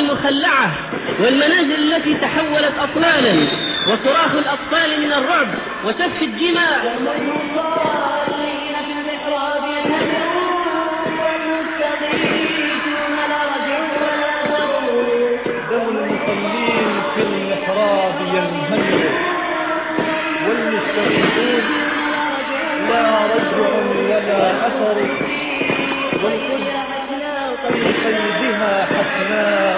المخلعة والمنازل التي تحولت أطلالا وصراخ الأطفال من الرعب وسفك الدماء. لا رجع أثر. والقدس في قيدها حسناء.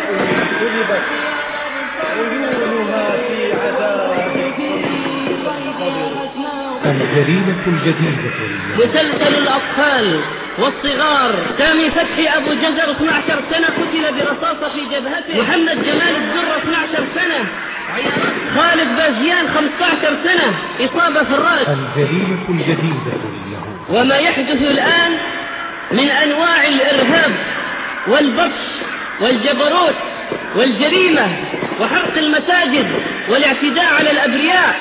عيونها في عذاب الجريمة الجديدة. مسلسل الأطفال والصغار سامي فتحي أبو جزر 12 سنة قتل برصاصة في جبهته. محمد جمال الزر 12 سنة. خالد باجيان 15 سنة. إصابة في الرأس الجريمة الجديدة. وما يحدث الآن من أنواع الإرهاب والبطش والجبروت. والجريمة وحرق المساجد والاعتداء على الأبرياء.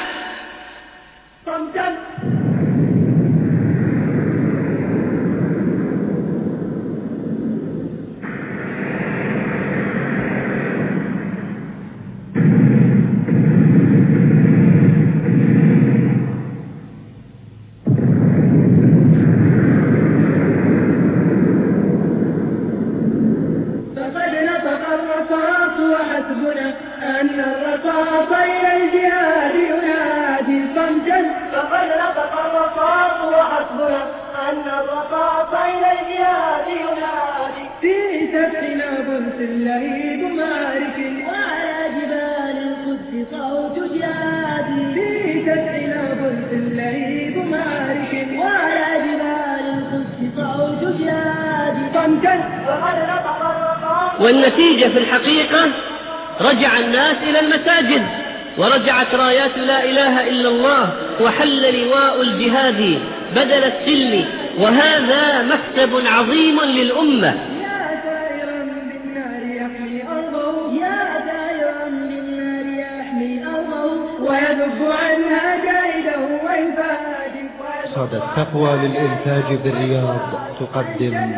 تقدم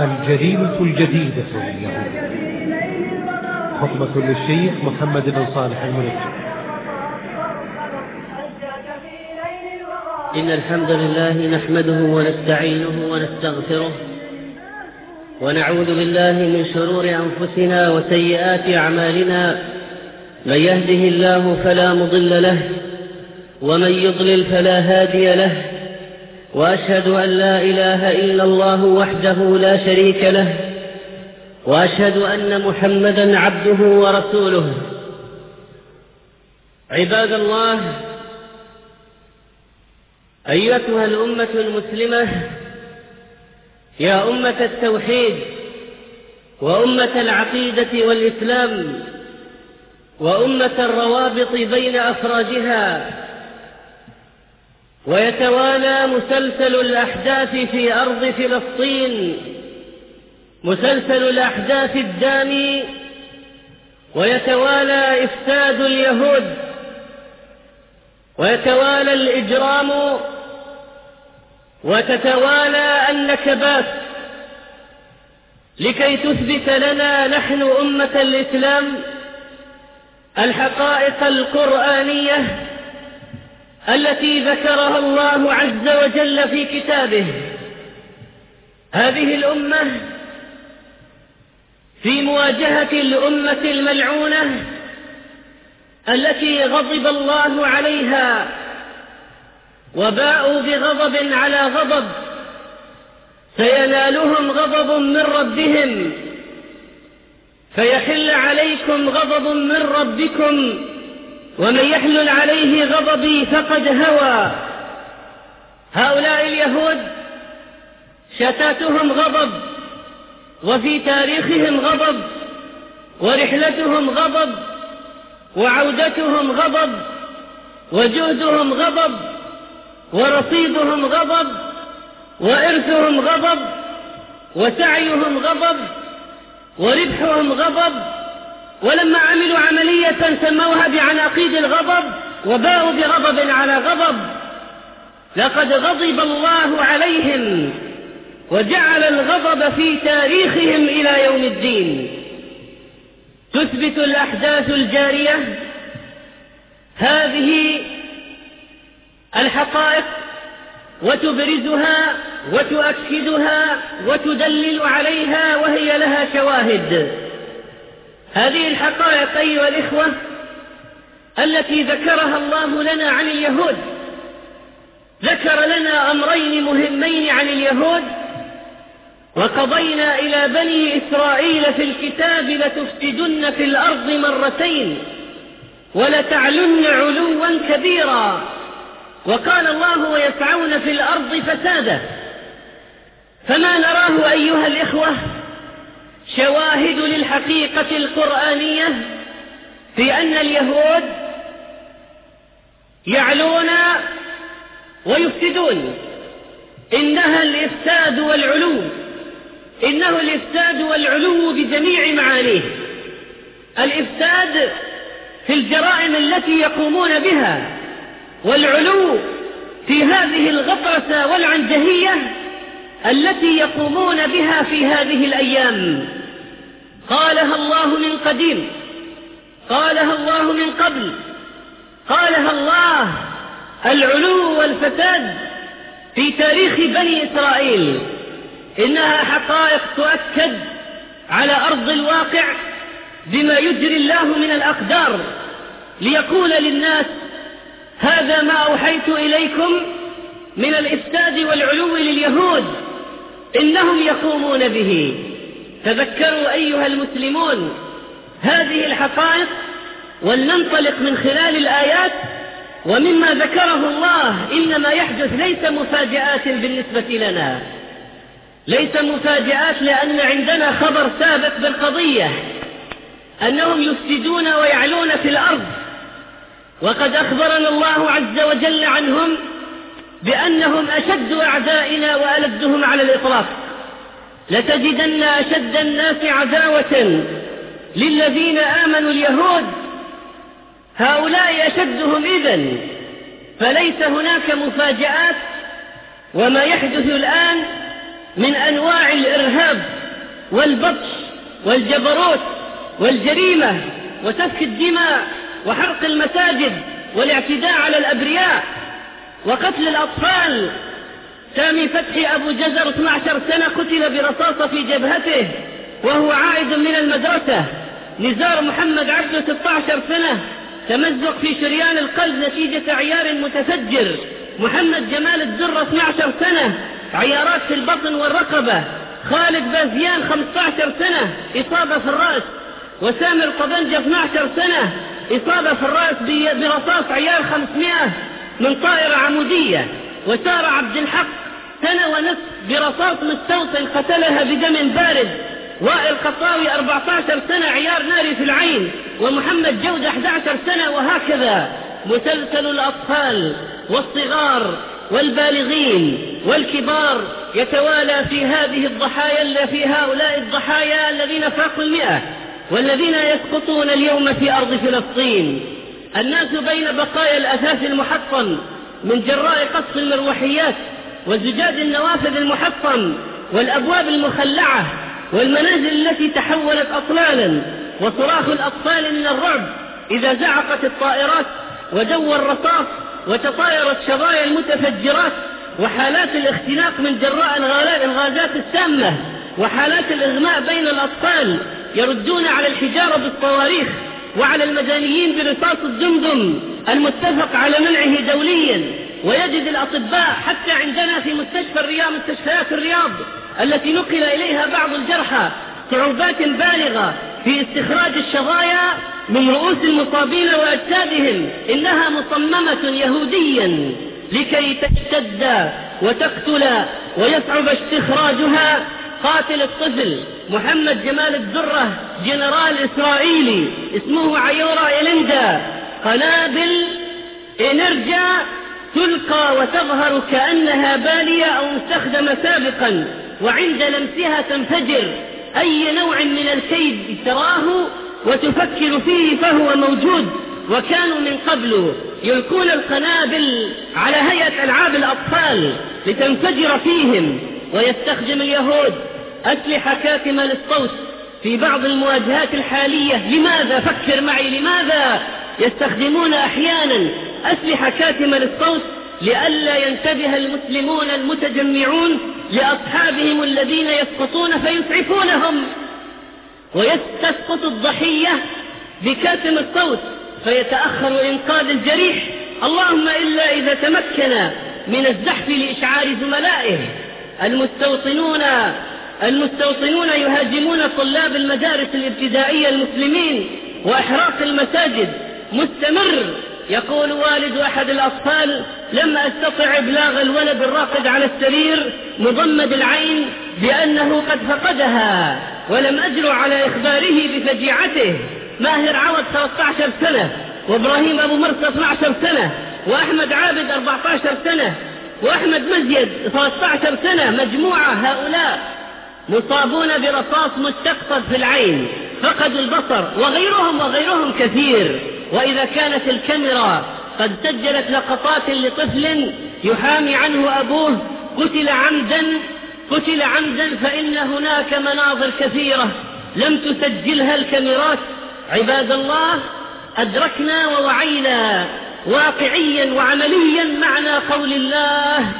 الجريمة الجديدة لليهود خطبة للشيخ محمد بن صالح المنجم إن الحمد لله نحمده ونستعينه ونستغفره ونعوذ بالله من شرور أنفسنا وسيئات أعمالنا. من يهده الله فلا مضل له ومن يضلل فلا هادي له. وأشهد أن لا إله إلا الله وحده لا شريك له وأشهد أن محمدا عبده ورسوله. عباد الله أيتها الأمة المسلمة يا أمة التوحيد وأمة العقيدة والإسلام وأمة الروابط بين أفرادها ويتوالى مسلسل الأحداث في أرض فلسطين مسلسل الأحداث الدامي ويتوالى إفساد اليهود ويتوالى الإجرام وتتوالى النكبات. لكي تثبت لنا نحن أمة الإسلام الحقائق القرآنية التي ذكرها الله عز وجل في كتابه. هذه الأمة في مواجهة الأمة الملعونة التي غضب الله عليها وباءوا بغضب على غضب. سينالهم غضب من ربهم. فيحل عليكم غضب من ربكم. ومن يحلل عليه غضبي فقد هوى. هؤلاء اليهود شتاتهم غضب وفي تاريخهم غضب ورحلتهم غضب وعودتهم غضب وجهدهم غضب ورصيدهم غضب وإرثهم غضب وسعيهم غضب وربحهم غضب. ولما عملوا عملية سموها بعناقيد الغضب وباءوا بغضب على غضب لقد غضب الله عليهم وجعل الغضب في تاريخهم إلى يوم الدين. تثبت الأحداث الجارية. هذه الحقائق وتبرزها وتؤكدها وتدلل عليها وهي لها شواهد. هذه الحقائق أيها الإخوة التي ذكرها الله لنا عن اليهود. ذكر لنا أمرين مهمين عن اليهود وقضينا إلى بني إسرائيل في الكتاب لتفسدن في الأرض مرتين ولتعلن علوا كبيرا. وقال الله ويسعون في الأرض فسادا. فما نراه أيها الإخوة شواهد للحقيقة القرآنية في أن اليهود يعلون ويفسدون. إنها الإفساد والعلو. إنه الإفساد والعلو بجميع معانيه. الإفساد في الجرائم التي يقومون بها والعلو في هذه الغطرسة والعنجهية التي يقومون بها في هذه الأيام. قالها الله من قديم. قالها الله من قبل. قالها الله. العلو والفساد في تاريخ بني إسرائيل. إنها حقائق تؤكد على أرض الواقع بما يجري الله من الأقدار. ليقول للناس هذا ما أوحيت إليكم من الإفساد والعلو لليهود إنهم يقومون به. تذكروا أيها المسلمون هذه الحقائق ولننطلق من خلال الآيات ومما ذكره الله إنما يحدث ليس مفاجآت بالنسبة لنا. ليس مفاجآت لأن عندنا خبر سابق بالقضية أنهم يفسدون ويعلون في الأرض. وقد أخبرنا الله عز وجل عنهم بأنهم أشد أعدائنا وألدهم على الإطلاق. لتجدن أشد الناس عداوة للذين آمنوا اليهود. هؤلاء أشدهم إذن فليس هناك مفاجآت وما يحدث الآن من أنواع الإرهاب والبطش والجبروت والجريمة وسفك الدماء وحرق المساجد والاعتداء على الأبرياء وقتل الأطفال سامي فتحي أبو جزر 12 سنة قتل برصاصة في جبهته وهو عائد من المدرسة. نزار محمد عبده 16 سنة تمزق في شريان القلب نتيجة عيار متفجر. محمد جمال الدرة 12 سنة عيارات في البطن والرقبة. خالد بازيان 15 سنة إصابة في الرأس. وسامر قبنجة 12 سنة إصابة في الرأس برصاص عيار 500 من طائرة عمودية. وسار عبد الحق سنة ونصف برصاص مستوطن قتلها بدم بارد. وائل قطاوي 14 سنة عيار ناري في العين. ومحمد جودة 11 سنة وهكذا. مسلسل الأطفال والصغار والبالغين والكبار يتوالى في هذه الضحايا في هؤلاء الضحايا الذين فاقوا المئة والذين يسقطون اليوم في أرض فلسطين. الناس بين بقايا الأثاث المحطم من جراء قصف المروحيات وزجاج النوافذ المحطم والأبواب المخلعة والمنازل التي تحولت أطلالا وصراخ الأطفال من الرعب إذا زعقت الطائرات ودو الرصاص وتطايرت شظايا المتفجرات وحالات الاختناق من جراء الغازات السامة وحالات الإغماء بين الأطفال يردون على الحجارة بالصواريخ وعلى المدنيين برصاص الدمدم. المتفق على منعه دوليا ويجد الأطباء حتى عندنا في مستشفى الرياض مستشفيات الرياض التي نقل إليها بعض الجرحى صعوبات بالغة في استخراج الشظايا من رؤوس المصابين وأجسادهم. إنها مصممة يهوديا لكي تشتد وتقتل ويصعب استخراجها قاتل الطفل محمد جمال الدرة جنرال إسرائيلي اسمه عيورا إلندا قنابل إنرجا تلقى وتظهر كأنها بالية أو مستخدمة سابقا وعند لمسها تنفجر أي نوع من الكيد تراه وتفكر فيه فهو موجود وكانوا من قبل. يلقون القنابل على هيئة ألعاب الأطفال لتنفجر فيهم. ويستخدم اليهود أسلحة كاتمة للصوت في بعض المواجهات الحالية. لماذا؟ فكر معي لماذا؟ يستخدمون أحيانا أسلحة كاتمة للصوت لئلا ينتبه المسلمون المتجمعون لأصحابهم الذين يسقطون فيسعفونهم. ويستسقط الضحية بكاتم الصوت فيتأخر إنقاذ الجريح. اللهم إلا إذا تمكن من الزحف لإشعار زملائه. المستوطنون المستوطنون يهاجمون طلاب المدارس الابتدائية المسلمين وإحراق المساجد. مستمر. يقول والد أحد الأطفال لم أستطع إبلاغ الولد الراقد على السرير مضمد العين بأنه قد فقدها ولم أجر على إخباره بفجيعته. ماهر عوض 13 سنة وإبراهيم أبو مرسى 12 سنة وأحمد عابد 14 سنة وأحمد مزيد 13 سنة. مجموعة هؤلاء مصابون برصاص مستقصد في العين فقدوا البصر وغيرهم وغيرهم كثير. وإذا كانت الكاميرا قد سجلت لقطات لطفل يحامي عنه أبوه قتل عمدا قتل عمدا فإن هناك مناظر كثيرة لم تسجلها الكاميرات. عباد الله أدركنا ووعينا واقعيا وعمليا معنى قول الله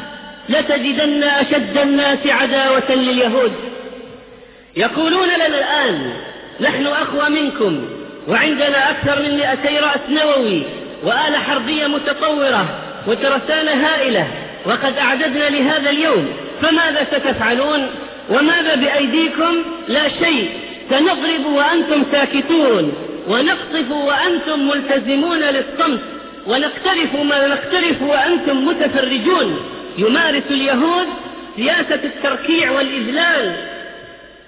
لتجدن أشد الناس عداوة لليهود. يقولون لنا الآن نحن أقوى منكم. وعندنا أكثر من مئتي رأس نووي وآلة حربية متطورة وترسانة هائلة وقد أعددنا لهذا اليوم فماذا ستفعلون؟ وماذا بأيديكم؟ لا شيء. سنضرب وأنتم ساكتون ونقصف وأنتم ملتزمون للصمت ونقترف ما نقترف وأنتم متفرجون. يمارس اليهود سياسة التركيع والإذلال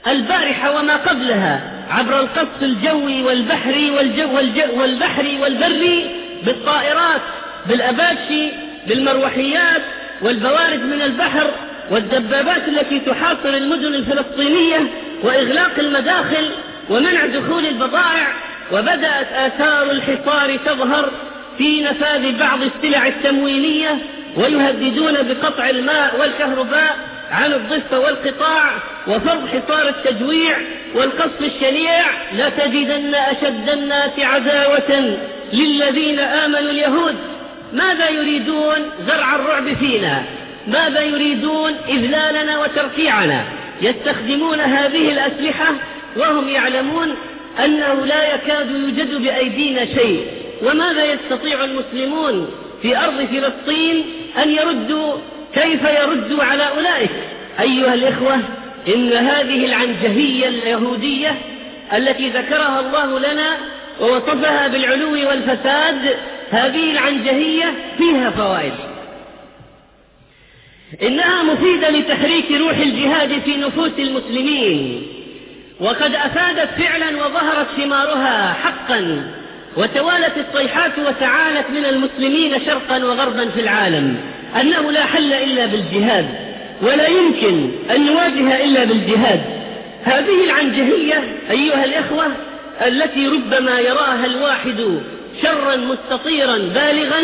البارحة وما قبلها. عبر القصف الجوي والبحري والجو والجو والبحري والبري بالطائرات بالأباتشي بالمروحيات والبوارد من البحر والدبابات التي تحاصر المدن الفلسطينية وإغلاق المداخل ومنع دخول البضائع وبدأت آثار الحصار تظهر في نفاذ بعض السلع التموينية ويهددون بقطع الماء والكهرباء عن الضفة والقطاع وفرض حصار التجويع والقصف الشنيع لتجدن أشد الناس عداوة للذين آمنوا اليهود. ماذا يريدون زرع الرعب فينا؟ ماذا يريدون إذلالنا وتركيعنا يستخدمون هذه الأسلحة وهم يعلمون أنه لا يكاد يوجد بأيدينا شيء. وماذا يستطيع المسلمون في أرض فلسطين أن يردوا كيف يردوا على أولئك؟ أيها الإخوة إن هذه العنجهية اليهودية التي ذكرها الله لنا ووصفها بالعلو والفساد هذه العنجهية فيها فوائد. إنها مفيدة لتحريك روح الجهاد في نفوس المسلمين. وقد أفادت فعلا وظهرت ثمارها حقا وتوالت الصيحات وتعالت من المسلمين شرقا وغربا في العالم. أنه لا حل إلا بالجهاد ولا يمكن أن نواجه إلا بالجهاد. هذه العنجهية أيها الإخوة التي ربما يراها الواحد شرا مستطيرا بالغا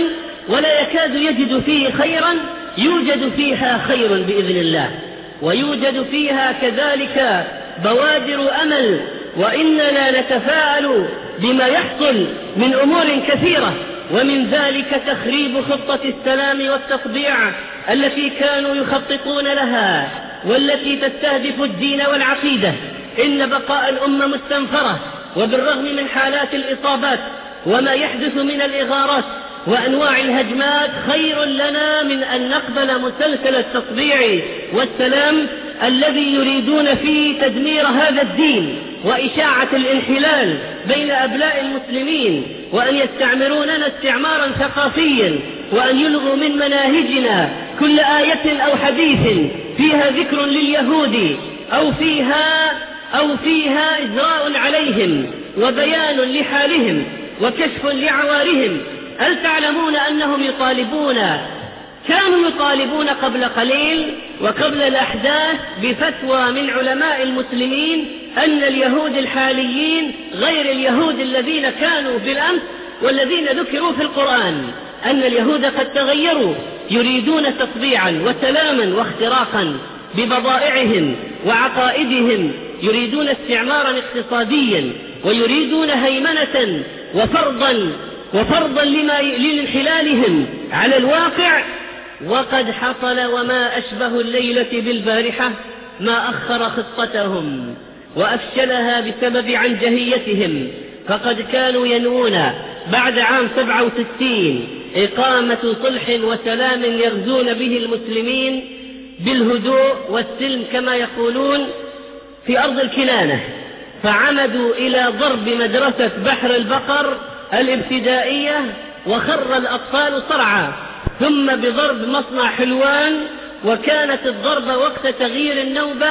ولا يكاد يجد فيه خيرا يوجد فيها خير بإذن الله. ويوجد فيها كذلك بوادر أمل وإننا نتفاءل بما يحصل من أمور كثيرة. ومن ذلك تخريب خطة السلام والتطبيع التي كانوا يخططون لها والتي تستهدف الدين والعقيدة. إن بقاء الأمة مستنفرة وبالرغم من حالات الإصابات وما يحدث من الإغارات وأنواع الهجمات خير لنا من أن نقبل مسلسل التطبيع والسلام الذي يريدون فيه تدمير هذا الدين وإشاعة الانحلال بين أبناء المسلمين. وأن يستعمروننا استعمارا ثقافيا وأن يلغوا من مناهجنا كل آية أو حديث فيها ذكر لليهود أو فيها أو فيها إجراء عليهم وبيان لحالهم وكشف لعوارهم. هل تعلمون أنهم يطالبون كانوا يطالبون قبل قليل وقبل الأحداث بفتوى من علماء المسلمين أن اليهود الحاليين غير اليهود الذين كانوا بالأمس والذين ذكروا في القرآن. أن اليهود قد تغيروا يريدون تطبيعا وسلاما واختراقا ببضائعهم وعقائدهم يريدون استعمارا اقتصاديا ويريدون هيمنة وفرضا وفرضا لما لانحلالهم على الواقع. وقد حصل وما أشبه الليلة بالبارحة ما أخر خطتهم. وأفشلها بسبب عنجهيتهم فقد كانوا ينوون بعد عام 67 إقامة صلح وسلام يغزون به المسلمين بالهدوء والسلم كما يقولون في أرض الكنانة فعمدوا إلى ضرب مدرسة بحر البقر الابتدائية وخر الأطفال صرعى ثم بضرب مصنع حلوان وكانت الضربة وقت تغيير النوبة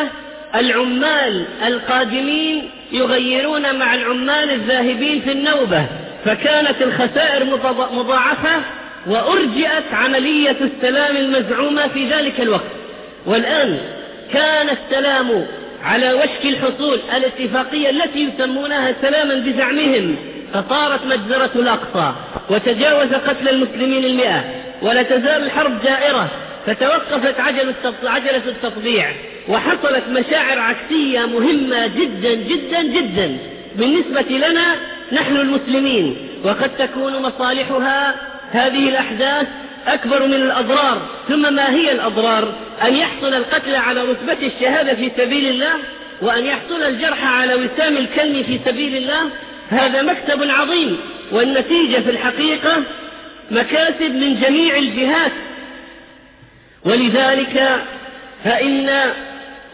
العمال القادمين يغيرون مع العمال الذاهبين في النوبة فكانت الخسائر مضاعفة وأرجئت عملية السلام المزعومة في ذلك الوقت. والآن كان السلام على وشك الحصول الاتفاقية التي يسمونها سلاما بزعمهم فصارت مجزرة الأقصى وتجاوز قتل المسلمين المئة ولا تزال الحرب جائرة فتوقفت عجلة التطبيع. وحصلت مشاعر عكسية مهمة جدا جدا جدا. بالنسبة لنا نحن المسلمين وقد تكون مصالحها هذه الأحداث أكبر من الأضرار. ثم ما هي الأضرار؟ أن يحصل القتل على رتبة الشهادة في سبيل الله وأن يحصل الجرح على وسام الكلم في سبيل الله. هذا مكسب عظيم والنتيجة في الحقيقة مكاسب من جميع الجهات. ولذلك فإن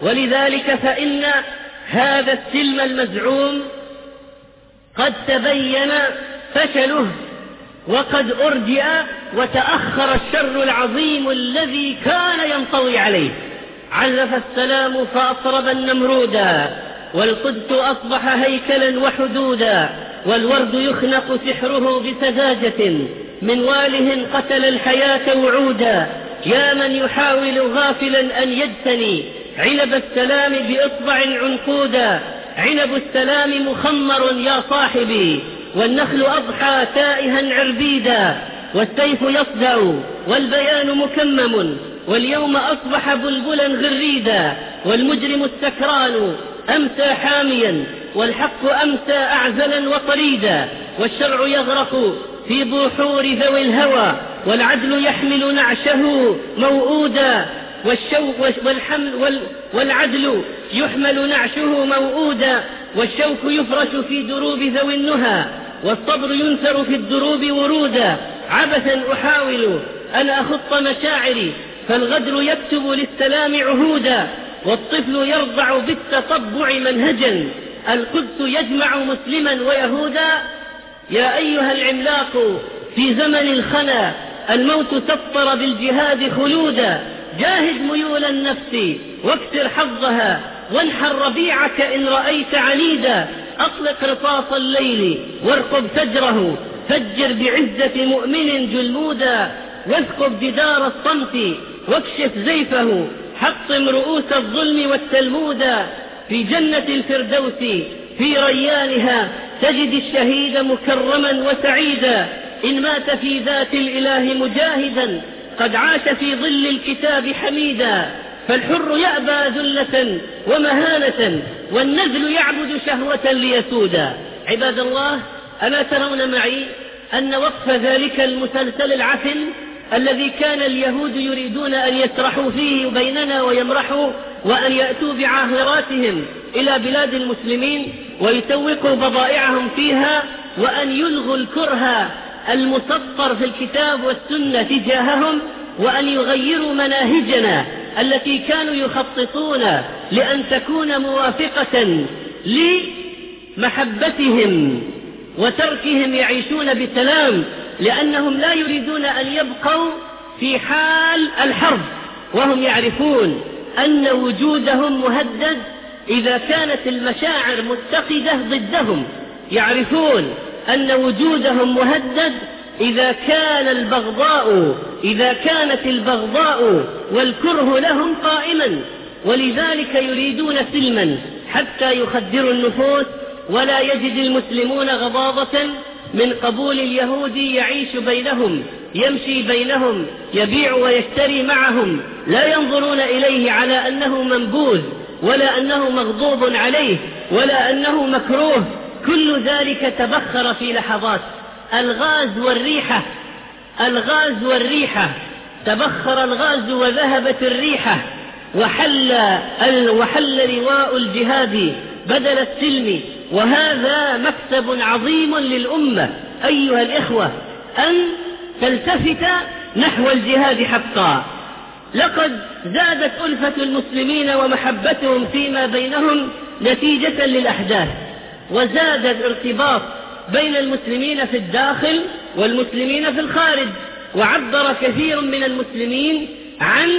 ولذلك فإن هذا السلم المزعوم قد تبين فشله وقد أرجئ وتأخر الشر العظيم الذي كان ينطوي عليه. عزف السلام فأطرب النمرودا والقدس أصبح هيكلا وحدودا والورد يخنق سحره بسذاجة من واله قتل الحياة وعودا. يا من يحاول غافلا أن يجتني عنب السلام بإصبع عنقودا. عنب السلام مخمر يا صاحبي. والنخل أضحى تائها عربيدا. والسيف يصدع والبيان مكمم. واليوم أصبح بلبلا غريدا. والمجرم السكران أمسى حاميا. والحق أمسى أعزلا وطريدا. والشرع يغرق في بحور ذوي الهوى. والعدل يحمل نعشه موؤودا. والشوق والحمل وال والعدل يحمل نعشه موؤودا والشوك يفرش في دروب ذوي النهى والصبر ينثر في الدروب ورودا. عبثا أحاول أن أخط مشاعري فالغدر يكتب للسلام عهودا والطفل يرضع بالتطبع منهجا. القدس يجمع مسلما ويهودا. يا أيها العملاق في زمن الخنا الموت سطر بالجهاد خلودا. جاهد ميول النفس واكسر حظها وانحر ربيعك إن رأيت عنيدا. أطلق رصاص الليل وارقب فجره فجر بعزة مؤمن جلمودا واثقب جدار الصمت واكشف زيفه. حطم رؤوس الظلم والتلمودا في جنة الفردوس في ريانها تجد الشهيد مكرما وسعيدا. إن مات في ذات الإله مجاهدا قد عاش في ظل الكتاب حميدا فالحر يأبى ذلة ومهانة والنذل يعبد شهوة ليسودا. عباد الله ألا ترون معي أن وقف ذلك المسلسل العفن الذي كان اليهود يريدون أن يسرحوا فيه بيننا ويمرحوا وأن يأتوا بعاهراتهم إلى بلاد المسلمين ويسوقوا بضائعهم فيها وأن يلغوا الكره المسطر في الكتاب والسنة تجاههم وأن يغيروا مناهجنا التي كانوا يخططون لأن تكون موافقة لمحبتهم وتركهم يعيشون بسلام لأنهم لا يريدون أن يبقوا في حال الحرب وهم يعرفون أن وجودهم مهدد إذا كانت المشاعر متقدة ضدهم يعرفون أن وجودهم مهدد إذا كان البغضاء إذا كانت البغضاء والكره لهم قائما. ولذلك يريدون سلما حتى يخدروا النفوس ولا يجد المسلمون غضاضة. من قبول اليهود يعيش بينهم يمشي بينهم يبيع ويشتري معهم. لا ينظرون إليه على أنه منبوذ ولا أنه مغضوب عليه ولا أنه مكروه. كل ذلك تبخر في لحظات. الغاز والريحة الغاز والريحة تبخر الغاز وذهبت الريحة. وحل وحل لواء الجهاد بدل السلم. وهذا مكسب عظيم للأمة. أيها الإخوة أن تلتفت نحو الجهاد حقا. لقد زادت ألفة المسلمين ومحبتهم فيما بينهم نتيجة للأحداث. وزاد الارتباط بين المسلمين في الداخل والمسلمين في الخارج وعبر كثير من المسلمين عن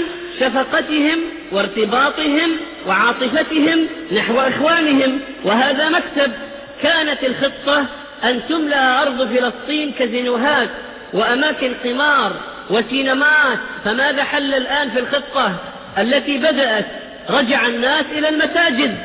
شفقتهم وارتباطهم وعاطفتهم نحو إخوانهم. وهذا مكتب كانت الخطة أن تملأ أرض فلسطين كزنوهات وأماكن قمار وسينمات. فماذا حل الآن في الخطة التي بدأت؟ رجع الناس إلى المساجد.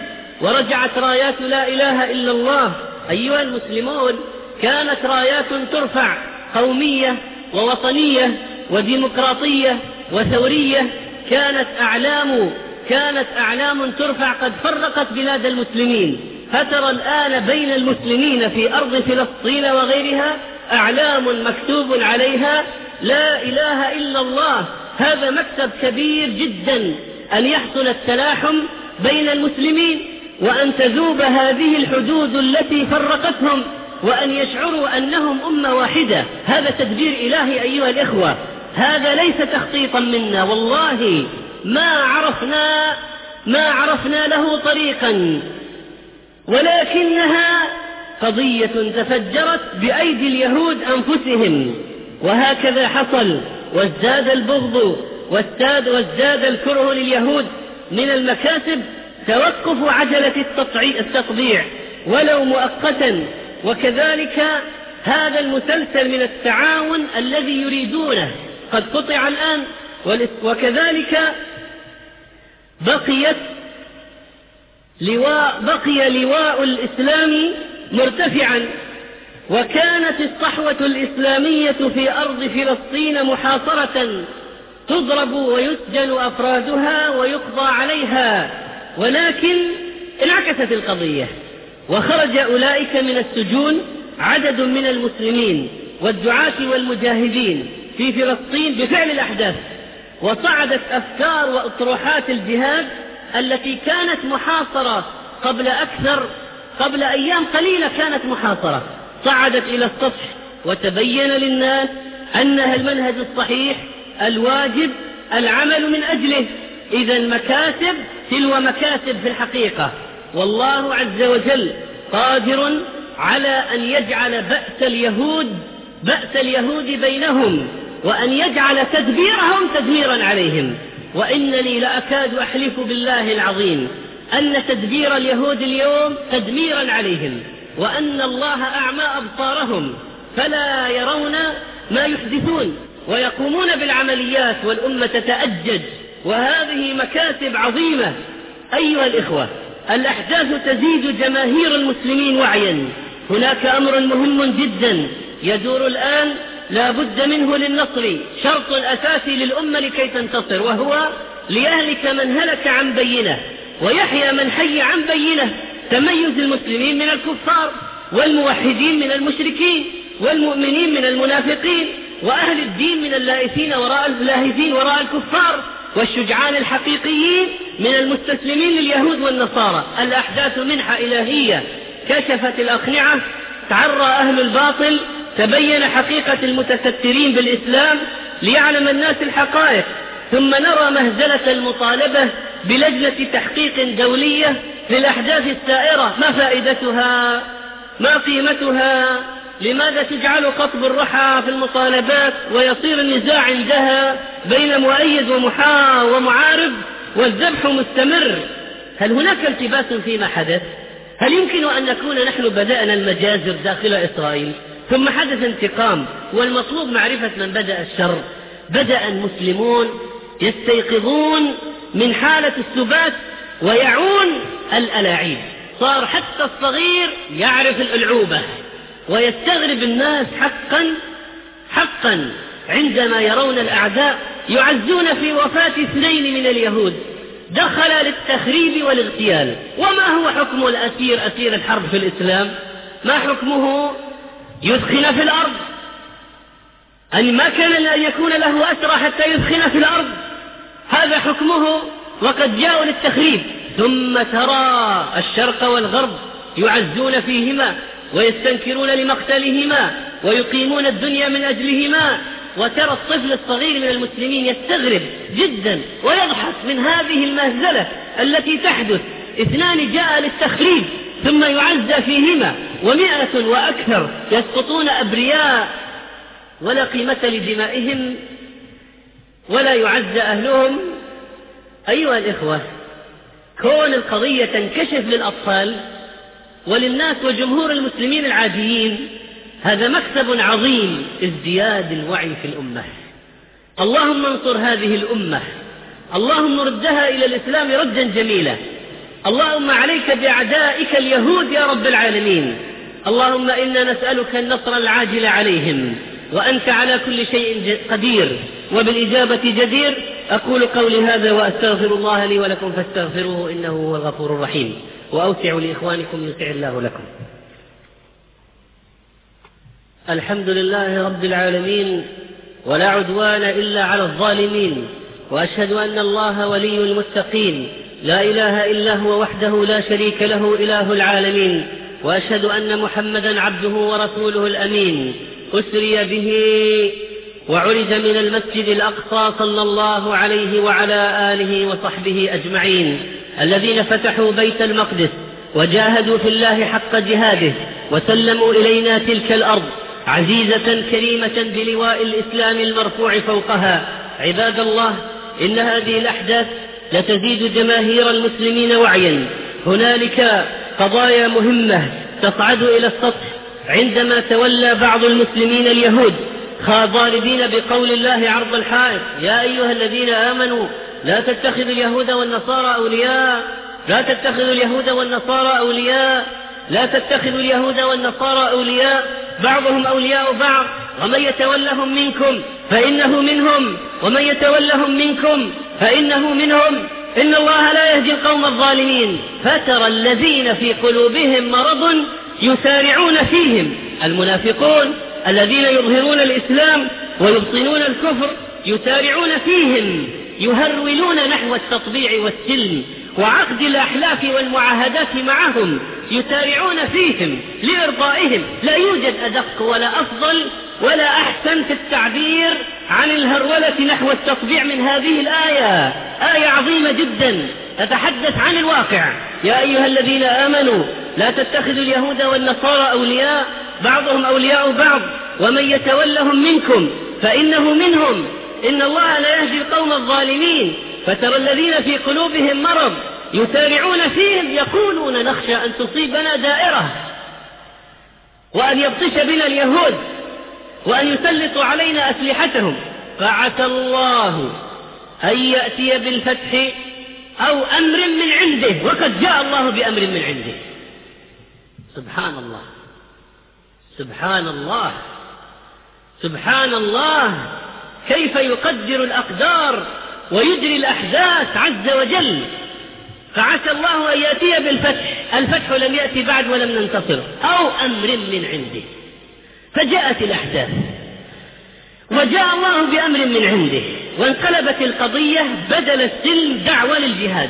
ورجعت رايات لا إله إلا الله. أيها المسلمون كانت رايات ترفع قومية ووطنية وديمقراطية وثورية. كانت أعلام كانت أعلام ترفع قد فرقت بلاد المسلمين. فترى الآن بين المسلمين في أرض فلسطين وغيرها أعلام مكتوب عليها لا إله إلا الله. هذا مكتب كبير جدا أن يحصل التلاحم بين المسلمين. وأن تذوب هذه الحدود التي فرقتهم وأن يشعروا أنهم أمة واحدة. هذا تدبير إلهي أيها الإخوة. هذا ليس تخطيطا منا. والله ما عرفنا ما عرفنا له طريقا. ولكنها قضية تفجرت بأيدي اليهود أنفسهم. وهكذا حصل. وازداد البغض وازداد, الكره لليهود من المكاسب. توقف عجلة التطبيع ولو مؤقتا. وكذلك هذا المسلسل من التعاون الذي يريدونه. قد قطع الآن وكذلك بقيت لواء بقي لواء الإسلام مرتفعا. وكانت الصحوة الإسلامية في أرض فلسطين محاصرة. تضرب ويسجن أفرادها ويقضى عليها. ولكن انعكست القضية وخرج أولئك من السجون عدد من المسلمين والدعاة والمجاهدين في فلسطين بفعل الأحداث وصعدت أفكار وأطروحات الجهاد التي كانت محاصرة قبل أكثر قبل أيام قليلة كانت محاصرة. صعدت إلى السطح وتبين للناس أنها المنهج الصحيح الواجب العمل من أجله. إذا مكاسب تلو مكاسب في الحقيقة. والله عز وجل قادر على أن يجعل بأس اليهود بأس اليهود بينهم وأن يجعل تدبيرهم تدميرا عليهم. وإنني لأكاد أحلف بالله العظيم أن تدبير اليهود اليوم تدميرا عليهم وأن الله أعمى أبصارهم فلا يرون ما يحدثون ويقومون بالعمليات والأمة تتأجج. وهذه مكاسب عظيمة. أيها الإخوة الأحداث تزيد جماهير المسلمين وعيا. هناك أمر مهم جدا يدور الآن لا بد منه للنصر شرط أساسي للأمة لكي تنتصر وهو ليهلك من هلك عن بينة ويحيى من حي عن بينة. تميز المسلمين من الكفار والموحدين من المشركين والمؤمنين من المنافقين وأهل الدين من اللائثين وراء اللاهثين وراء الكفار. والشجعان الحقيقيين من المستسلمين لليهود والنصارى. الأحداث منحة إلهية. كشفت الأقنعة تعرى أهل الباطل تبين حقيقة المتسترين بالإسلام ليعلم الناس الحقائق. ثم نرى مهزلة المطالبة بلجنة تحقيق دولية للأحداث السائرة. ما فائدتها؟ ما قيمتها؟ لماذا تجعل قطب الرحى في المطالبات ويصير النزاع عندها بين مؤيد ومحا ومعارض والذبح مستمر؟ هل هناك التباس فيما حدث؟ هل يمكن أن نكون نحن بدأنا المجازر داخل إسرائيل؟ ثم حدث انتقام والمطلوب معرفة من بدأ الشر. بدأ المسلمون يستيقظون من حالة السبات ويعون الألاعيب. صار حتى الصغير يعرف الألعوبة. ويستغرب الناس حقا حقا عندما يرون الأعداء يعزون في وفاة اثنين من اليهود. دخل للتخريب والاغتيال. وما هو حكم الأسير؟ أسير الحرب في الإسلام. ما حكمه؟ يثخن في الأرض. أن ما كان أن يكون له أسرى حتى يثخن في الأرض. هذا حكمه وقد جاءوا للتخريب. ثم ترى الشرق والغرب يعزون فيهما. ويستنكرون لمقتلهما ويقيمون الدنيا من أجلهما وترى الطفل الصغير من المسلمين يستغرب جدا ويضحك من هذه المهزلة التي تحدث. اثنان جاء للتخريب ثم يعزى فيهما ومئة وأكثر يسقطون أبرياء ولا قيمة لدمائهم ولا يعزى أهلهم. أيها الإخوة كون القضية تنكشف للأطفال وللناس وجمهور المسلمين العاديين هذا مكسب عظيم ازدياد الوعي في الأمة. اللهم انصر هذه الأمة. اللهم ردها إلى الإسلام ردا جميلا. اللهم عليك بأعدائك اليهود يا رب العالمين. اللهم إنا نسألك النصر العاجل عليهم وأنت على كل شيء قدير. وبالإجابة جدير أقول قولي هذا وأستغفر الله لي ولكم فاستغفروه إنه هو الغفور الرحيم. وأوسعوا لإخوانكم يسع الله لكم. الحمد لله رب العالمين ولا عدوان إلا على الظالمين وأشهد أن الله ولي المتقين. لا إله إلا هو وحده لا شريك له إله العالمين. وأشهد أن محمدا عبده ورسوله الأمين. أسري به وعرج من المسجد الأقصى صلى الله عليه وعلى آله وصحبه أجمعين الذين فتحوا بيت المقدس وجاهدوا في الله حق جهاده وسلموا إلينا تلك الأرض عزيزة كريمة بلواء الإسلام المرفوع فوقها. عباد الله إن هذه الأحداث لتزيد جماهير المسلمين وعيا. هنالك قضايا مهمة تصعد إلى السطح عندما تولى بعض المسلمين اليهود ضاربين بقول الله عرض الحائط. يا أيها الذين آمنوا لا تتخذوا اليهود والنصارى أولياء لا تتخذوا اليهود والنصارى أولياء لا تتخذوا اليهود والنصارى أولياء. بعضهم أولياء بعض. ومن يتولهم منكم فإنه منهم. ومن يتولهم منكم فإنه منهم. إن الله لا يهدي القوم الظالمين. فترى الذين في قلوبهم مرض يسارعون فيهم. المنافقون الذين يظهرون الإسلام ويبطنون الكفر يسارعون فيهم يهرولون نحو التطبيع والسلم. وعقد الأحلاف والمعاهدات معهم يسارعون فيهم لإرضائهم. لا يوجد أدق ولا أفضل ولا أحسن في التعبير عن الهرولة نحو التطبيع من هذه الآية. آية عظيمة جدا. تتحدث عن الواقع. يا أيها الذين آمنوا لا تتخذوا اليهود والنصارى أولياء بعضهم أولياء بعض ومن يتولهم منكم فإنه منهم. إن الله لا يهدي القوم الظالمين. فترى الذين في قلوبهم مرض يسارعون فيهم يقولون نخشى أن تصيبنا دائرة وأن يبطش بنا اليهود وأن يسلطوا علينا أسلحتهم. فعسى الله أن يأتي بالفتح أو أمر من عنده وقد جاء الله بأمر من عنده. سبحان الله. سبحان الله. سبحان الله. كيف يقدر الأقدار؟ ويجري الأحداث عز وجل. فعسى الله أن يأتي بالفتح. الفتح لم يأتي بعد ولم ننتصر. أو أمر من عنده. فجاءت الأحداث. وجاء الله بأمر من عنده. وانقلبت القضية بدل السلم دعوة للجهاد.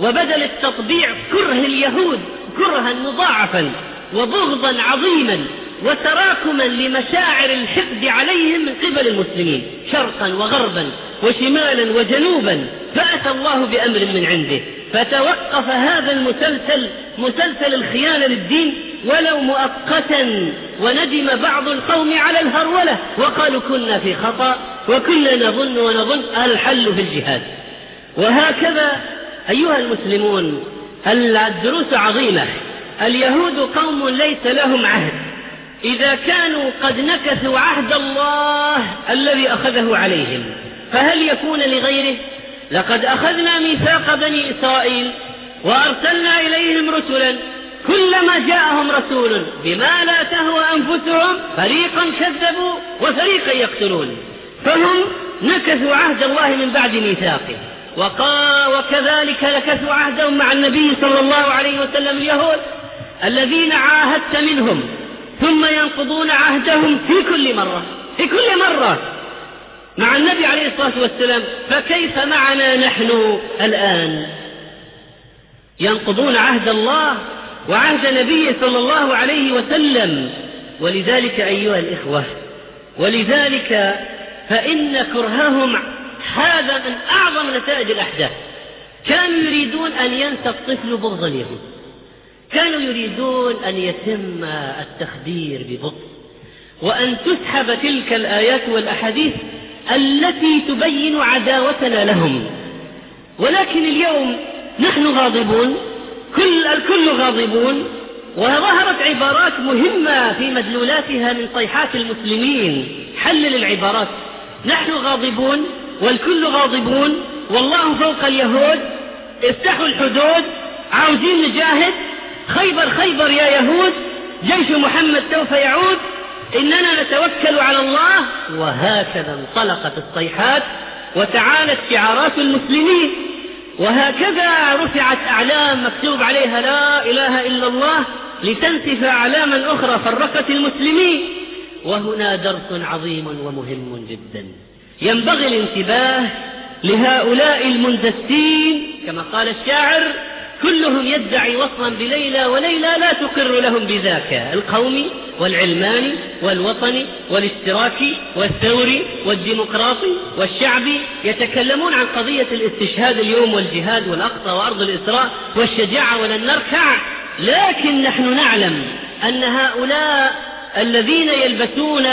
وبدل التطبيع كره اليهود كرها مضاعفا وبغضا عظيما. وتراكما لمشاعر الحقد عليهم من قبل المسلمين شرقا وغربا وشمالا وجنوبا. فأتى الله بأمر من عنده. فتوقف هذا المسلسل مسلسل الخيانة للدين ولو مؤقتا. وندم بعض القوم على الهرولة وقالوا كنا في خطأ وكنا نظن ونظن الحل في الجهاد. وهكذا أيها المسلمون الدروس عظيمة. اليهود قوم ليس لهم عهد. إذا كانوا قد نكثوا عهد الله الذي أخذه عليهم فهل يكون لغيره؟ لقد أخذنا ميثاق بني إسرائيل وأرسلنا إليهم رسلا كلما جاءهم رسول بما لا تهوى أنفسهم فريقا كذبوا وفريقا يقتلون. فهم نكثوا عهد الله من بعد ميثاقه. وقا وكذلك نكثوا عهدهم مع النبي صلى الله عليه وسلم اليهود الذين عاهدت منهم. ثم ينقضون عهدهم في كل مرة في كل مرة. مع النبي عليه الصلاة والسلام فكيف معنا نحن الآن؟ ينقضون عهد الله وعهد نبيه صلى الله عليه وسلم. ولذلك أيها الإخوة ولذلك فإن كرههم هذا من أعظم نتائج الأحداث. كانوا يريدون أن ينسى الطفل بغض اليهود. كانوا يريدون أن يتم التخدير ببطء. وأن تسحب تلك الآيات والأحاديث التي تبين عداوتنا لهم. ولكن اليوم نحن غاضبون كل الكل غاضبون وظهرت عبارات مهمة في مدلولاتها من صيحات المسلمين. حلل العبارات نحن غاضبون والكل غاضبون والله فوق اليهود. افتحوا الحدود. عاوزين نجاهد. خيبر خيبر يا يهود جيش محمد سوف يعود. إننا نتوكل على الله وهكذا انطلقت الصيحات وتعالت شعارات المسلمين. وهكذا رفعت أعلام مكتوب عليها لا إله إلا الله لتنسف أعلاما أخرى فرقت المسلمين. وهنا درس عظيم ومهم جدا. ينبغي الانتباه لهؤلاء المندسين كما قال الشاعر كلهم يدعي وصلا بليلى وليلى لا تقر لهم بذاك. القومي والعلماني والوطني والاشتراكي والثوري والديمقراطي والشعبي يتكلمون عن قضية الاستشهاد اليوم والجهاد والأقصى وأرض الإسراء والشجاعة ولن نركع لكن نحن نعلم أن هؤلاء الذين يلبسون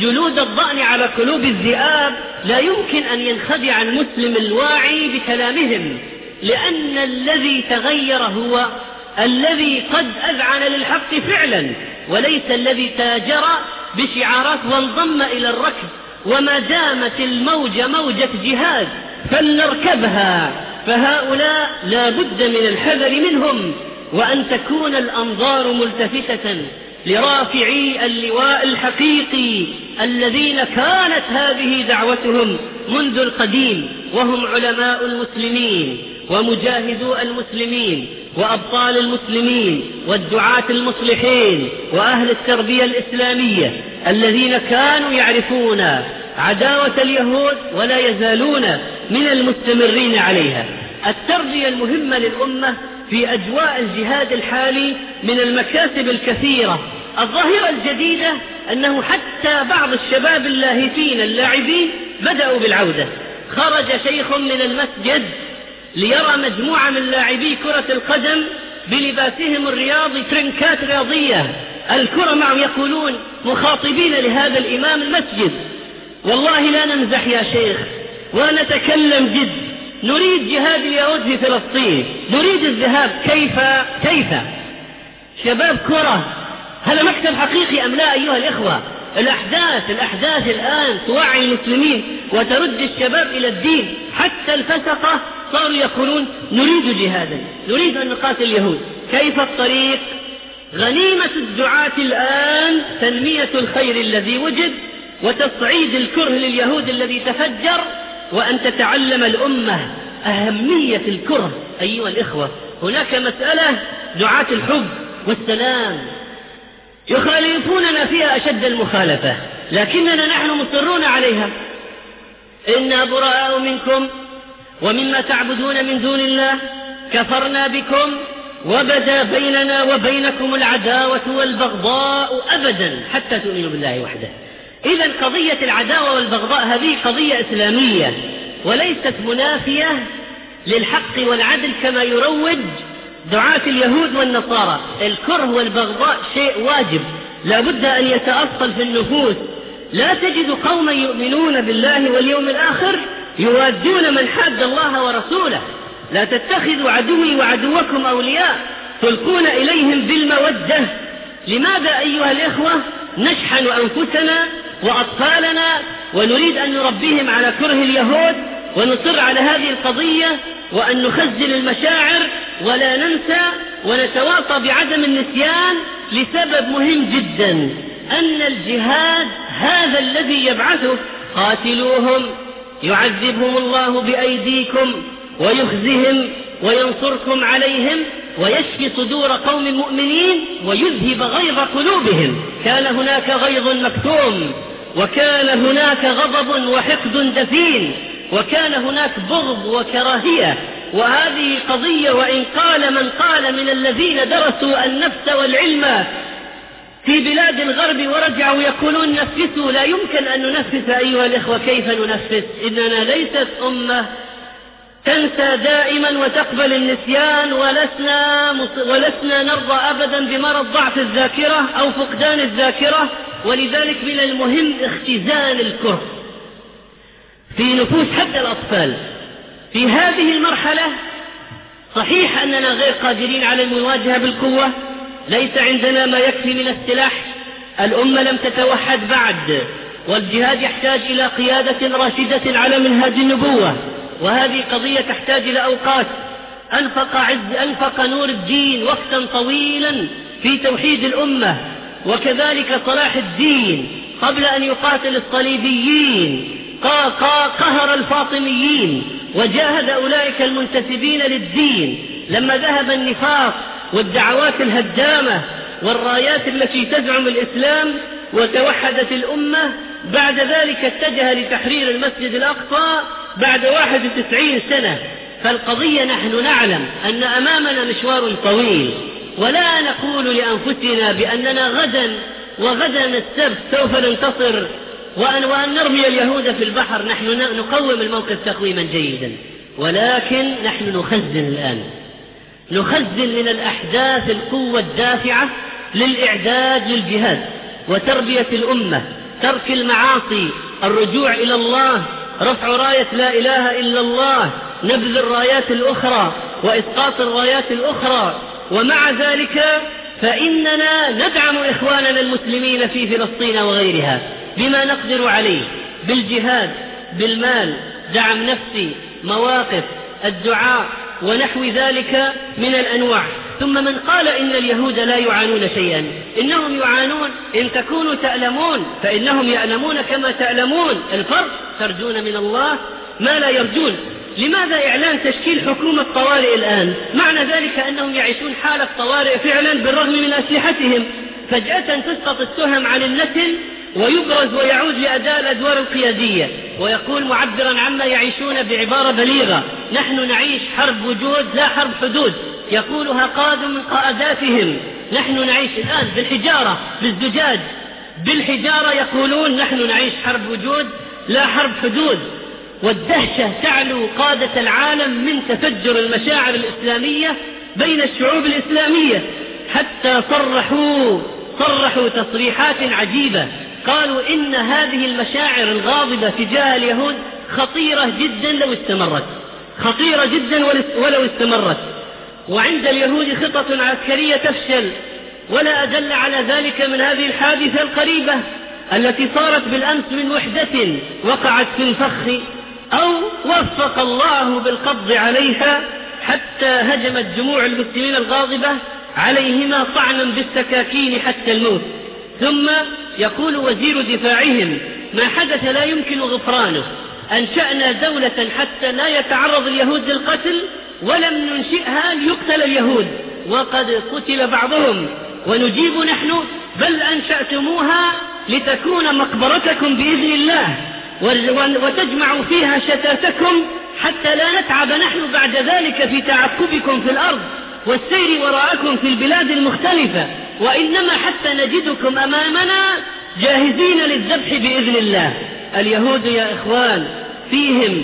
جلود الضأن على قلوب الذئاب لا يمكن أن ينخدع المسلم الواعي بكلامهم. لأن الذي تغير هو الذي قد أذعن للحق فعلا وليس الذي تاجر بشعارات وانضم إلى الركب وما دامت الموجة موجة جهاد فلنركبها. فهؤلاء لا بد من الحذر منهم وأن تكون الأنظار ملتفتة لرافعي اللواء الحقيقي الذين كانت هذه دعوتهم منذ القديم وهم علماء المسلمين. ومجاهدو المسلمين وأبطال المسلمين والدعاة المصلحين وأهل التربية الإسلامية الذين كانوا يعرفون عداوة اليهود ولا يزالون من المستمرين عليها. التربية المهمة للأمة في أجواء الجهاد الحالي من المكاسب الكثيرة. الظاهرة الجديدة أنه حتى بعض الشباب اللاهفين اللاعبين بدأوا بالعودة. خرج شيخ من المسجد ليرى مجموعة من لاعبي كرة القدم بلباسهم الرياضي ترنكات رياضية. الكرة معهم يقولون مخاطبين لهذا الإمام المسجد. والله لا نمزح يا شيخ ونتكلم جد. نريد جهاد اليهود في فلسطين. نريد الذهاب كيف؟ كيف؟ شباب كرة هذا مكتب حقيقي أم لا أيها الإخوة؟ الأحداث الأحداث الآن توعي المسلمين وترد الشباب إلى الدين. حتى الفسقة صاروا يقولون نريد جهادا نريد أن نقاتل اليهود. كيف الطريق؟ غنيمة الدعاة الآن تنمية الخير الذي وجد وتصعيد الكره لليهود الذي تفجر. وأن تتعلم الأمة أهمية الكره أيها الإخوة. هناك مسألة دعاة الحب والسلام. يخالفوننا فيها أشد المخالفة لكننا نحن مصرون عليها. إنا براء منكم ومما تعبدون من دون الله كفرنا بكم وبدا بيننا وبينكم العداوة والبغضاء أبدا حتى تؤمنوا بالله وحده. إذا قضية العداوة والبغضاء هذه قضية إسلامية وليست منافية للحق والعدل كما يروج دعاة اليهود والنصارى. الكره والبغضاء شيء واجب. لا بد أن يتأصل في النفوس. لا تجد قوما يؤمنون بالله واليوم الآخر يوادون من حاد الله ورسوله. لا تتخذوا عدوي وعدوكم أولياء تلقون إليهم بالمودة. لماذا أيها الإخوة نشحن أنفسنا وأطفالنا ونريد أن نربيهم على كره اليهود؟ ونصر على هذه القضية وأن نخزن المشاعر ولا ننسى ونتواصى بعدم النسيان لسبب مهم جدا أن الجهاد هذا الذي يبعثه قاتلوهم يعذبهم الله بأيديكم ويخزهم وينصركم عليهم ويشفي صدور قوم مؤمنين ويذهب غيظ قلوبهم. كان هناك غيظ مكتوم وكان هناك غضب وحقد دفين. وكان هناك بغض وكراهية وهذه قضية وإن قال من قال من الذين درسوا النفس والعلم في بلاد الغرب ورجعوا يقولون نفسوا لا يمكن أن ننفس أيها الإخوة كيف ننفس؟ إننا ليست أمة تنسى دائما وتقبل النسيان ولسنا, ولسنا نرضى أبدا بمرض ضعف الذاكرة أو فقدان الذاكرة ولذلك من المهم اختزال الكره. في نفوس حتى الأطفال. في هذه المرحلة صحيح أننا غير قادرين على المواجهة بالقوة. ليس عندنا ما يكفي من السلاح. الأمة لم تتوحد بعد والجهاد يحتاج إلى قيادة راشدة على منهاج النبوة. وهذه قضية تحتاج إلى أوقات. أنفق, عز أنفق نور الدين وقتا طويلا في توحيد الأمة. وكذلك صلاح الدين قبل أن يقاتل الصليبيين. قهر الفاطميين وجاهد أولئك المنتسبين للدين. لما ذهب النفاق والدعوات الهدامة والرايات التي تزعم الإسلام وتوحدت الأمة بعد ذلك اتجه لتحرير المسجد الأقصى بعد واحد وتسعين سنة. فالقضية نحن نعلم أن أمامنا مشوار طويل. ولا نقول لأنفسنا بأننا غدا وغدا السبت سوف ننتصر. وأن, وأن نرمي اليهود في البحر نحن نقوم الموقف تقويما جيدا. ولكن نحن نخزن الآن. نخزن من الأحداث القوة الدافعة للإعداد للجهاد وتربية الأمة ترك المعاصي الرجوع إلى الله رفع راية لا إله إلا الله نبذ الرايات الأخرى وإسقاط الرايات الأخرى. ومع ذلك فإننا ندعم إخواننا المسلمين في فلسطين وغيرها. بما نقدر عليه بالجهاد بالمال دعم نفسي مواقف الدعاء ونحو ذلك من الأنواع. ثم من قال إن اليهود لا يعانون شيئا. إنهم يعانون إن تكونوا تألمون فإنهم يألمون كما تألمون. الفرق ترجون من الله ما لا يرجون. لماذا إعلان تشكيل حكومة طوارئ الآن؟ معنى ذلك أنهم يعيشون حالة طوارئ فعلا بالرغم من أسلحتهم. فجأة تسقط التهم عن النسل ويبرز ويعود لأداء الأدوار القيادية ويقول معبرا عما يعيشون بعبارة بليغة نحن نعيش حرب وجود لا حرب حدود يقولها قاد من قاداتهم نحن نعيش الآن بالحجارة بالزجاج. بالحجارة يقولون نحن نعيش حرب وجود لا حرب حدود. والدهشة تعلو قادة العالم من تفجر المشاعر الإسلامية بين الشعوب الإسلامية. حتى صرحوا صرحوا تصريحات عجيبة. قالوا إن هذه المشاعر الغاضبة تجاه اليهود خطيرة جدا لو استمرت. خطيرة جدا ولو استمرت. وعند اليهود خطط عسكرية تفشل. ولا أدل على ذلك من هذه الحادثة القريبة التي صارت بالأمس من وحدة وقعت في الفخ أو وفق الله بالقبض عليها حتى هجمت جموع المسلمين الغاضبة عليهما طعنا بالسكاكين حتى الموت. ثم يقول وزير دفاعهم ما حدث لا يمكن غفرانه. أنشأنا دولة حتى لا يتعرض اليهود للقتل ولم ننشئها ليقتل اليهود. وقد قتل بعضهم. ونجيب نحن بل أنشأتموها لتكون مقبرتكم بإذن الله. وتجمع فيها شتاتكم حتى لا نتعب نحن بعد ذلك في تعقبكم في الأرض. والسير وراءكم في البلاد المختلفة وإنما حتى نجدكم أمامنا جاهزين للذبح بإذن الله. اليهود يا إخوان فيهم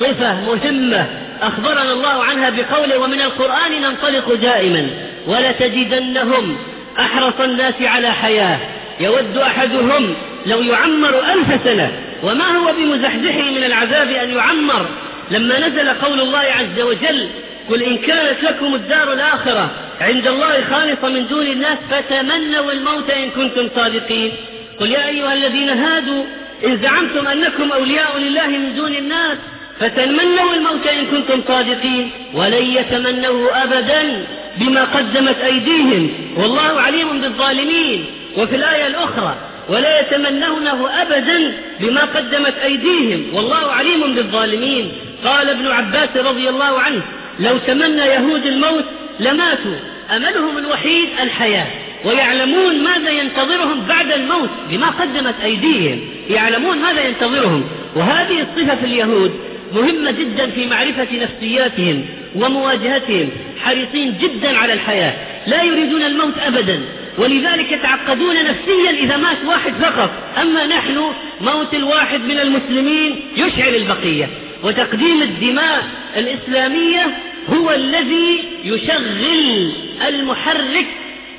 صفة مهمة أخبرنا الله عنها بقوله ومن القرآن ننطلق دائما ولتجدنهم أحرص الناس على حياة يود أحدهم لو يعمر ألف سنة. وما هو بمزحزحه من العذاب أن يعمر؟ لما نزل قول الله عز وجل قل إن كانت لكم الدار الآخرة عند الله خالصة من دون الناس فتمنوا الموت إن كنتم صادقين. قل يا أيها الذين هادوا إن زعمتم أنكم أولياء لله من دون الناس فتمنوا الموت إن كنتم صادقين. ولن يتمنوه أبدا بما قدمت أيديهم والله عليم بالظالمين. وفي الآية الأخرى ولا يتمنونه أبدا بما قدمت أيديهم والله عليم بالظالمين. قال ابن عباس رضي الله عنه لو تمنى يهود الموت لماتوا. أملهم الوحيد الحياة ويعلمون ماذا ينتظرهم بعد الموت بما قدمت أيديهم. يعلمون ماذا ينتظرهم. وهذه الصفة في اليهود مهمة جدا في معرفة نفسياتهم ومواجهتهم حريصين جدا على الحياة. لا يريدون الموت أبدا ولذلك يتعقدون نفسيا إذا مات واحد فقط. أما نحن موت الواحد من المسلمين يشعل البقية. وتقديم الدماء الإسلامية هو الذي يشغل المحرك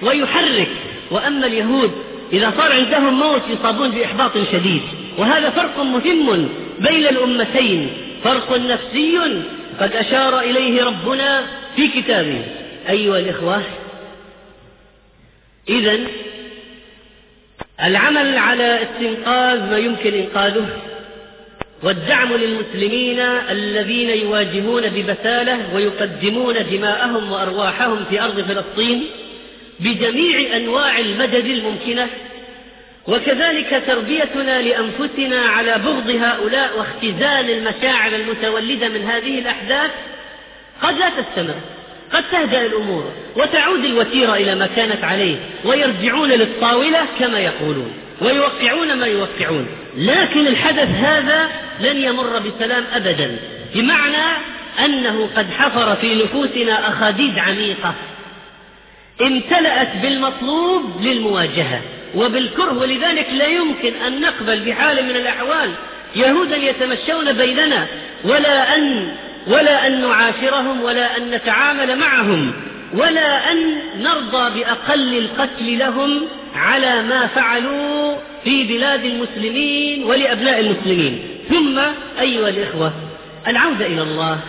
ويحرك. وأما اليهود إذا صار عندهم موت يصابون بإحباط شديد. وهذا فرق مهم بين الأمتين. فرق نفسي قد أشار إليه ربنا في كتابه. أيها الإخوة إذا العمل على استنقاذ ما يمكن إنقاذه والدعم للمسلمين الذين يواجهون ببسالة ويقدمون دماءهم وأرواحهم في أرض فلسطين بجميع أنواع المدد الممكنة وكذلك تربيتنا لأنفسنا على بغض هؤلاء واختزال المشاعر المتولدة من هذه الأحداث قد لا تستمر قد تهدأ الأمور وتعود الوتيرة إلى ما كانت عليه ويرجعون للطاولة كما يقولون. ويوقعون ما يوقعون. لكن الحدث هذا لن يمر بسلام أبدا. بمعنى أنه قد حفر في نفوسنا أخاديد عميقة. امتلأت بالمطلوب للمواجهة. وبالكره ولذلك لا يمكن أن نقبل بحال من الأحوال. يهودا يتمشون بيننا ولا أن ولا أن نعاشرهم ولا أن نتعامل معهم. ولا أن نرضى بأقل القتل لهم على ما فعلوا في بلاد المسلمين ولأبناء المسلمين. ثم أيها الإخوة العودة إلى الله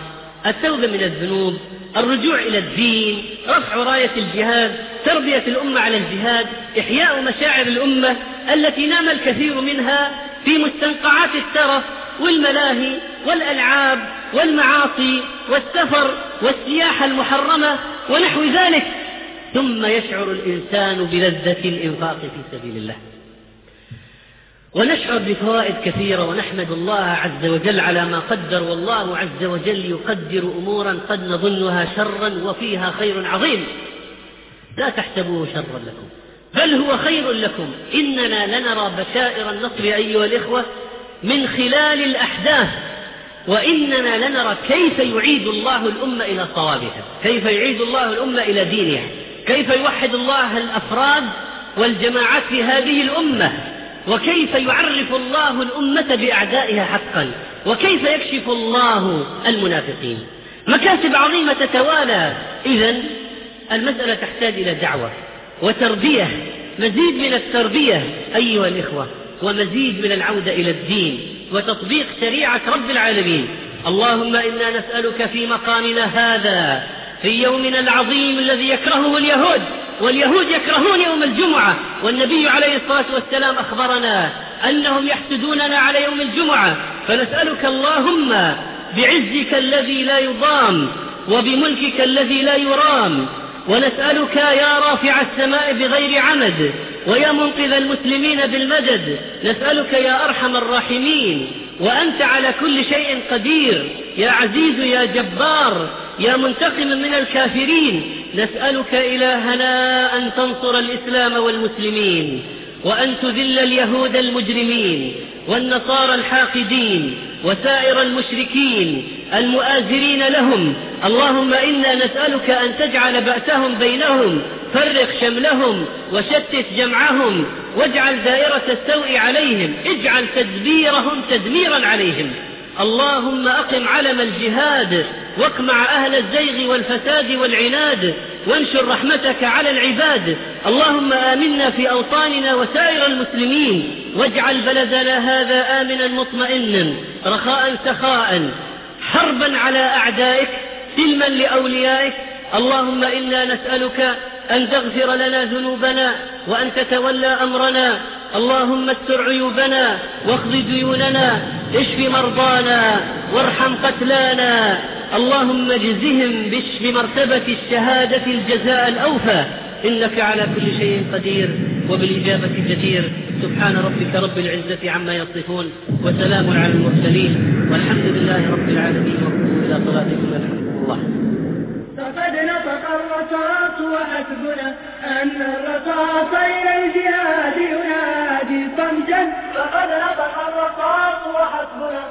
التوبة من الذنوب الرجوع إلى الدين رفع راية الجهاد تربية الأمة على الجهاد إحياء مشاعر الأمة التي نام الكثير منها في مستنقعات الترف والملاهي والألعاب والمعاصي والسفر والسياحة المحرمة ونحو ذلك. ثم يشعر الإنسان بلذة الإنفاق في سبيل الله. ونشعر بفوائد كثيرة ونحمد الله عز وجل على ما قدر والله عز وجل يقدر أمورا قد نظنها شرا وفيها خير عظيم. لا تحسبوه شرا لكم. بل هو خير لكم. إننا لنرى بشائر النصر أيها الإخوة من خلال الأحداث وإننا لنرى كيف يعيد الله الأمة إلى صوابها كيف يعيد الله الأمة إلى دينها كيف يوحد الله الأفراد والجماعات في هذه الأمة وكيف يعرف الله الأمة بأعدائها حقا وكيف يكشف الله المنافقين. مكاسب عظيمة تتوالى. إذا المسألة تحتاج إلى دعوة. وتربية مزيد من التربية أيها الإخوة ومزيد من العودة إلى الدين وتطبيق شريعة رب العالمين. اللهم إنا نسألك في مقامنا هذا في يومنا العظيم الذي يكرهه اليهود واليهود يكرهون يوم الجمعة. والنبي عليه الصلاة والسلام أخبرنا أنهم يحسدوننا على يوم الجمعة. فنسألك اللهم بعزك الذي لا يضام وبملكك الذي لا يرام ونسألك يا رافع السماء بغير عمد ويا منقذ المسلمين بالمدد. نسألك يا أرحم الراحمين وأنت على كل شيء قدير. يا عزيز يا جبار يا منتقم من الكافرين. نسألك إلهنا أن تنصر الإسلام والمسلمين وأن تذل اليهود المجرمين والنصارى الحاقدين. وسائر المشركين المؤازرين لهم. اللهم إنا نسألك أن تجعل بأسهم بينهم فرق شملهم وشتت جمعهم واجعل دائرة السوء عليهم اجعل تدبيرهم تدميرا عليهم. اللهم أقم علم الجهاد واقمع أهل الزيغ والفساد والعناد وانشر رحمتك على العباد. اللهم آمنا في أوطاننا وسائر المسلمين واجعل بلدنا هذا آمنا مطمئنا. رخاء سخاء حربا على أعدائك سلما لأوليائك. اللهم إنا نسألك أن تغفر لنا ذنوبنا وأن تتولى أمرنا. اللهم استر عيوبنا واخذ ديوننا. اشف مرضانا وارحم قتلانا. اللهم اجزهم بش- بمرتبة الشهادة الجزاء الأوفى. إنك على كل شيء قدير. وبالإجابة جدير سبحان ربك رب العزة عما يصفون وسلام على المرسلين والحمد لله رب العالمين وقوموا إلى صلاتكم يرحمكم الله. فقد نطق الرصاص وحسبنا أن الرصاص إلى الجهاد ينادي صمتا فقد نطق الرصاص وحسبنا